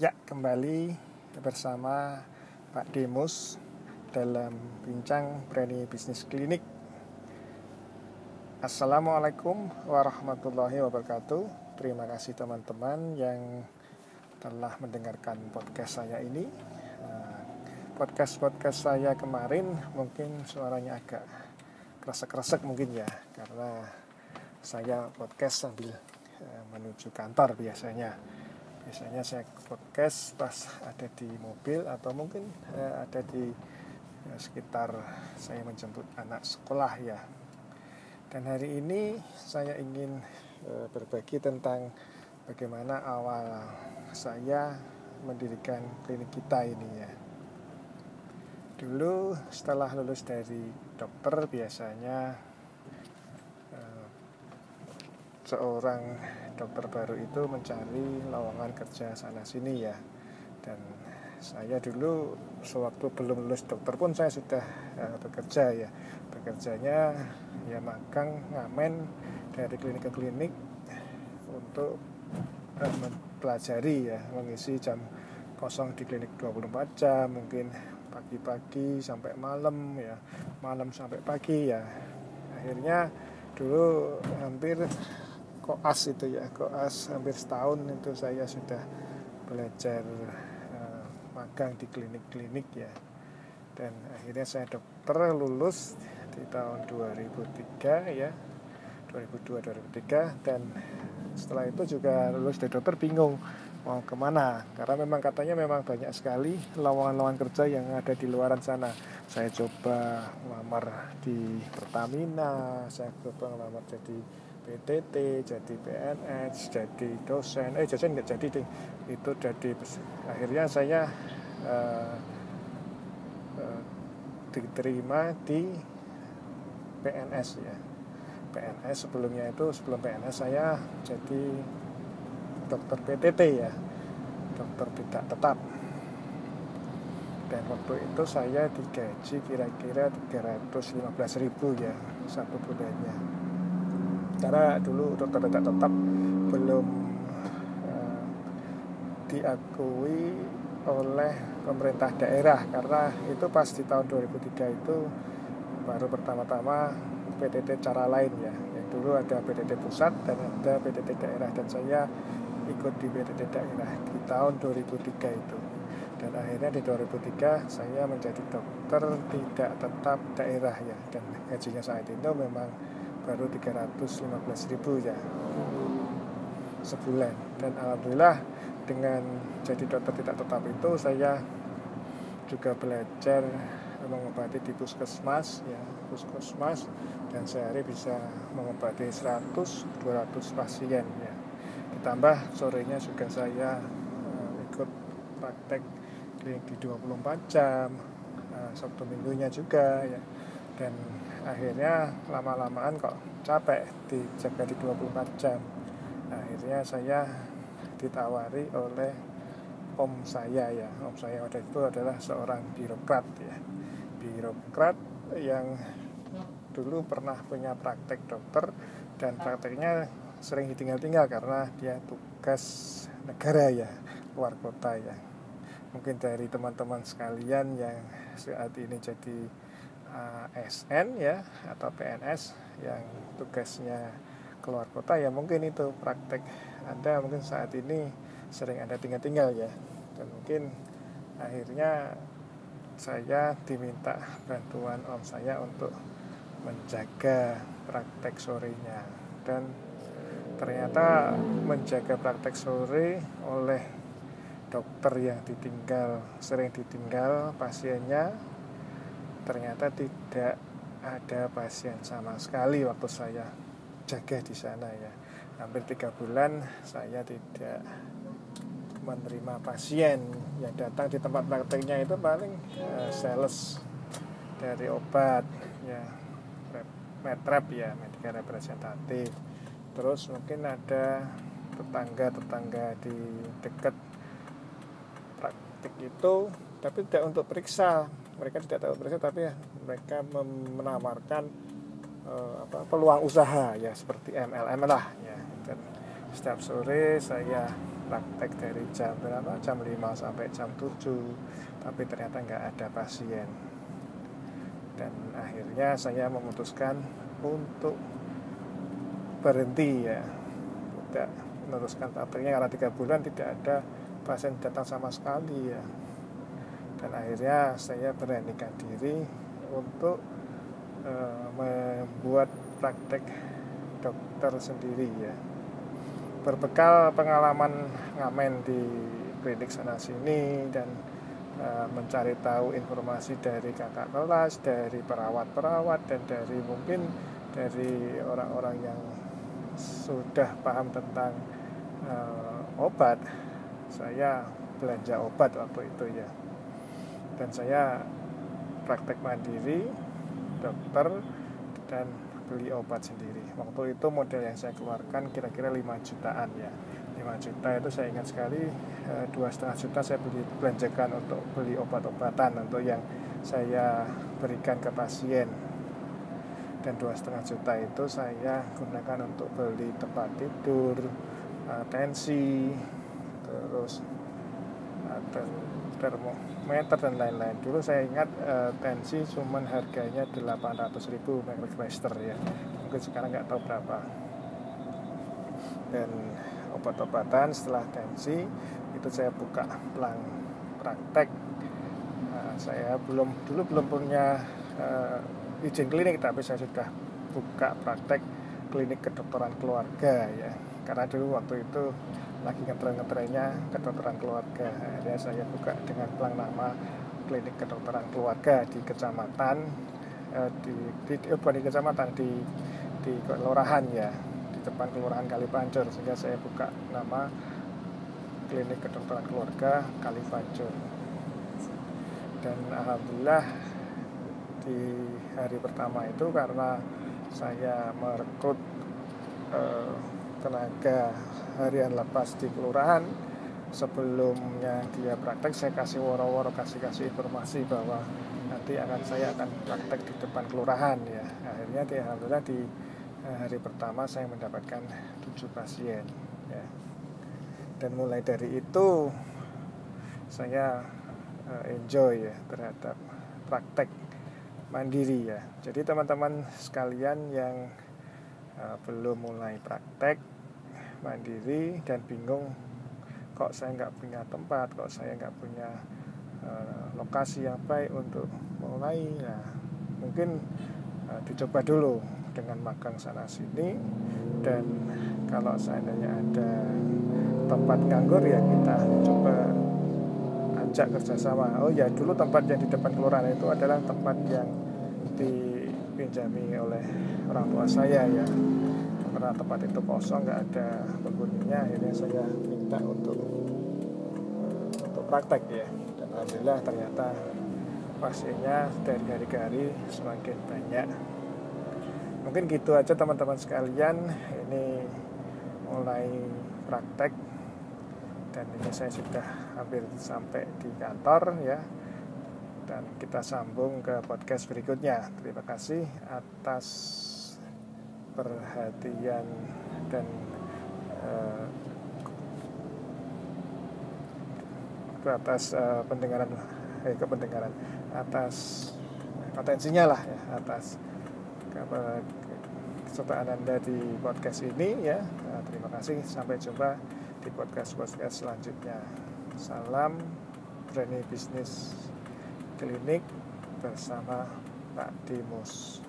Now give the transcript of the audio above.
Ya, kembali bersama Pak Demus dalam bincang Berani Bisnis Klinik. Assalamualaikum warahmatullahi wabarakatuh. Terima kasih teman-teman yang telah mendengarkan podcast saya ini. Eh, podcast-podcast saya kemarin mungkin suaranya agak kresek-kresek mungkin ya, karena saya podcast sambil eh, menuju kantor biasanya biasanya saya podcast pas ada di mobil atau mungkin eh, ada di ya, sekitar saya menjemput anak sekolah ya. Dan hari ini saya ingin eh, berbagi tentang bagaimana awal saya mendirikan klinik kita ini ya. Dulu setelah lulus dari dokter biasanya eh, seorang dokter baru itu mencari lowongan kerja sana sini ya. Dan saya dulu sewaktu belum lulus dokter pun saya sudah uh, bekerja ya. Bekerjanya ya magang ngamen dari klinik ke klinik untuk uh, mempelajari ya mengisi jam kosong di klinik 24 jam mungkin pagi-pagi sampai malam ya malam sampai pagi ya. Akhirnya dulu hampir koas itu ya koas hampir setahun itu saya sudah belajar uh, magang di klinik-klinik ya. Dan akhirnya saya dokter lulus di tahun 2003 ya 2002 2003 dan setelah itu juga lulus dari dokter bingung mau ke mana. Karena memang katanya memang banyak sekali lowongan-lowongan kerja yang ada di luaran sana. Saya coba melamar di Pertamina saya coba melamar jadi PTT jadi PNS jadi dosen. Eh dosen nggak jadi deh. Itu jadi akhirnya saya uh, uh, diterima di PNS ya. PNS sebelumnya itu sebelum PNS saya jadi dokter PTT ya. Dokter tidak tetap. Dan waktu itu saya digaji kira-kira 315 ribu ya satu bulannya karena dulu dokter tidak tetap belum uh, diakui oleh pemerintah daerah. Karena itu pas di tahun 2003 itu baru pertama-tama PTT cara lain ya. Yang dulu ada PTT pusat dan ada PTT daerah. Dan saya ikut di PTT daerah di tahun 2003 itu. Dan akhirnya di 2003 saya menjadi dokter tidak tetap daerah ya. Dan gajinya saat itu memang baru 315 ribu ya sebulan. Dan alhamdulillah dengan jadi dokter tidak tetap itu saya juga belajar mengobati di puskesmas ya puskesmas dan sehari bisa mengobati 100 200 pasien ya. Ditambah sorenya juga saya uh, ikut praktek klinik di 24 jam uh, Sabtu minggunya juga ya. Dan akhirnya lama-lamaan kok capek dijaga di 24 jam. Akhirnya saya ditawari oleh om saya ya. Om saya waktu itu adalah seorang birokrat ya. Birokrat yang dulu pernah punya praktek dokter dan prakteknya sering ditinggal-tinggal karena dia tugas negara ya luar kota ya. Mungkin dari teman-teman sekalian yang saat ini jadi ASN ya atau PNS yang tugasnya keluar kota ya mungkin itu praktek Anda mungkin saat ini sering Anda tinggal-tinggal ya. Dan mungkin akhirnya saya diminta bantuan om saya untuk menjaga praktek sorenya. Dan ternyata menjaga praktek sore oleh dokter yang ditinggal sering ditinggal pasiennya ternyata tidak ada pasien sama sekali waktu saya jaga di sana ya. Hampir tiga bulan saya tidak menerima pasien yang datang di tempat prakteknya itu paling uh, sales dari obat ya metrap ya medika representatif. Terus mungkin ada tetangga-tetangga di dekat praktik itu tapi tidak untuk periksa mereka tidak tahu persis tapi ya mereka menawarkan uh, apa, peluang usaha ya seperti MLM lah ya. Dan setiap sore saya praktek dari jam berapa? Jam 5 sampai jam 7 tapi ternyata nggak ada pasien. Dan akhirnya saya memutuskan untuk berhenti ya. Tidak meneruskan prakteknya karena tiga bulan tidak ada pasien datang sama sekali ya dan akhirnya saya beranikan diri untuk uh, membuat praktek dokter sendiri ya berbekal pengalaman ngamen di klinik sana sini dan uh, mencari tahu informasi dari kakak kelas, dari perawat-perawat dan dari mungkin dari orang-orang yang sudah paham tentang uh, obat, saya belanja obat waktu itu ya. Dan saya praktek mandiri, dokter dan beli obat sendiri. Waktu itu model yang saya keluarkan kira-kira 5 jutaan ya. 5 juta itu saya ingat sekali eh, dua setengah juta saya beli belanjakan untuk beli obat-obatan untuk yang saya berikan ke pasien. Dan dua setengah juta itu saya gunakan untuk beli tempat tidur eh, tensi terus eh, termometer dan lain-lain. Dulu saya ingat uh, tensi cuman harganya 800 ribu ya. Mungkin sekarang nggak tahu berapa. Dan obat-obatan setelah tensi itu saya buka pelang praktek. Uh, saya belum dulu belum punya uh, izin klinik tapi saya sudah buka praktek klinik kedokteran keluarga ya. Karena dulu waktu itu lagi ngetren-ngetrennya kedokteran keluarga. Akhirnya saya buka dengan pelang nama klinik kedokteran keluarga di kecamatan eh, di, di bukan di kecamatan di di kelurahan ya. Di depan kelurahan Kalipancur sehingga saya buka nama klinik kedokteran keluarga Kalipancur dan alhamdulillah di hari pertama itu karena saya merekrut eh, tenaga harian lepas di kelurahan sebelumnya dia praktek saya kasih woro-woro kasih-kasih informasi bahwa nanti akan saya akan praktek di depan kelurahan ya. Akhirnya di alhamdulillah di eh, hari pertama saya mendapatkan tujuh pasien ya. Dan mulai dari itu saya eh, enjoy ya terhadap praktek mandiri ya. Jadi teman-teman sekalian yang uh, belum mulai praktek mandiri dan bingung kok saya nggak punya tempat kok saya nggak punya uh, lokasi yang baik untuk mulai. Ya mungkin uh, dicoba dulu dengan magang sana sini. Dan kalau seandainya ada tempat nganggur ya kita coba ajak kerjasama. Oh ya dulu tempat yang di depan kelurahan itu adalah tempat yang dipinjami oleh orang tua saya ya karena tempat itu kosong nggak ada penghuninya akhirnya saya minta untuk untuk praktek ya. Dan alhamdulillah ternyata pasiennya dari hari ke hari semakin banyak. Mungkin gitu aja teman-teman sekalian. Ini mulai praktek. Dan ini saya sudah hampir sampai di kantor ya. Dan kita sambung ke podcast berikutnya. Terima kasih atas perhatian dan uh, atas uh, pendengaran eh kependengaran atas potensinya lah ya atas kesertaan anda di podcast ini ya. Nah, terima kasih sampai jumpa di podcast podcast selanjutnya. Salam berani bisnis klinik bersama Pak Dimus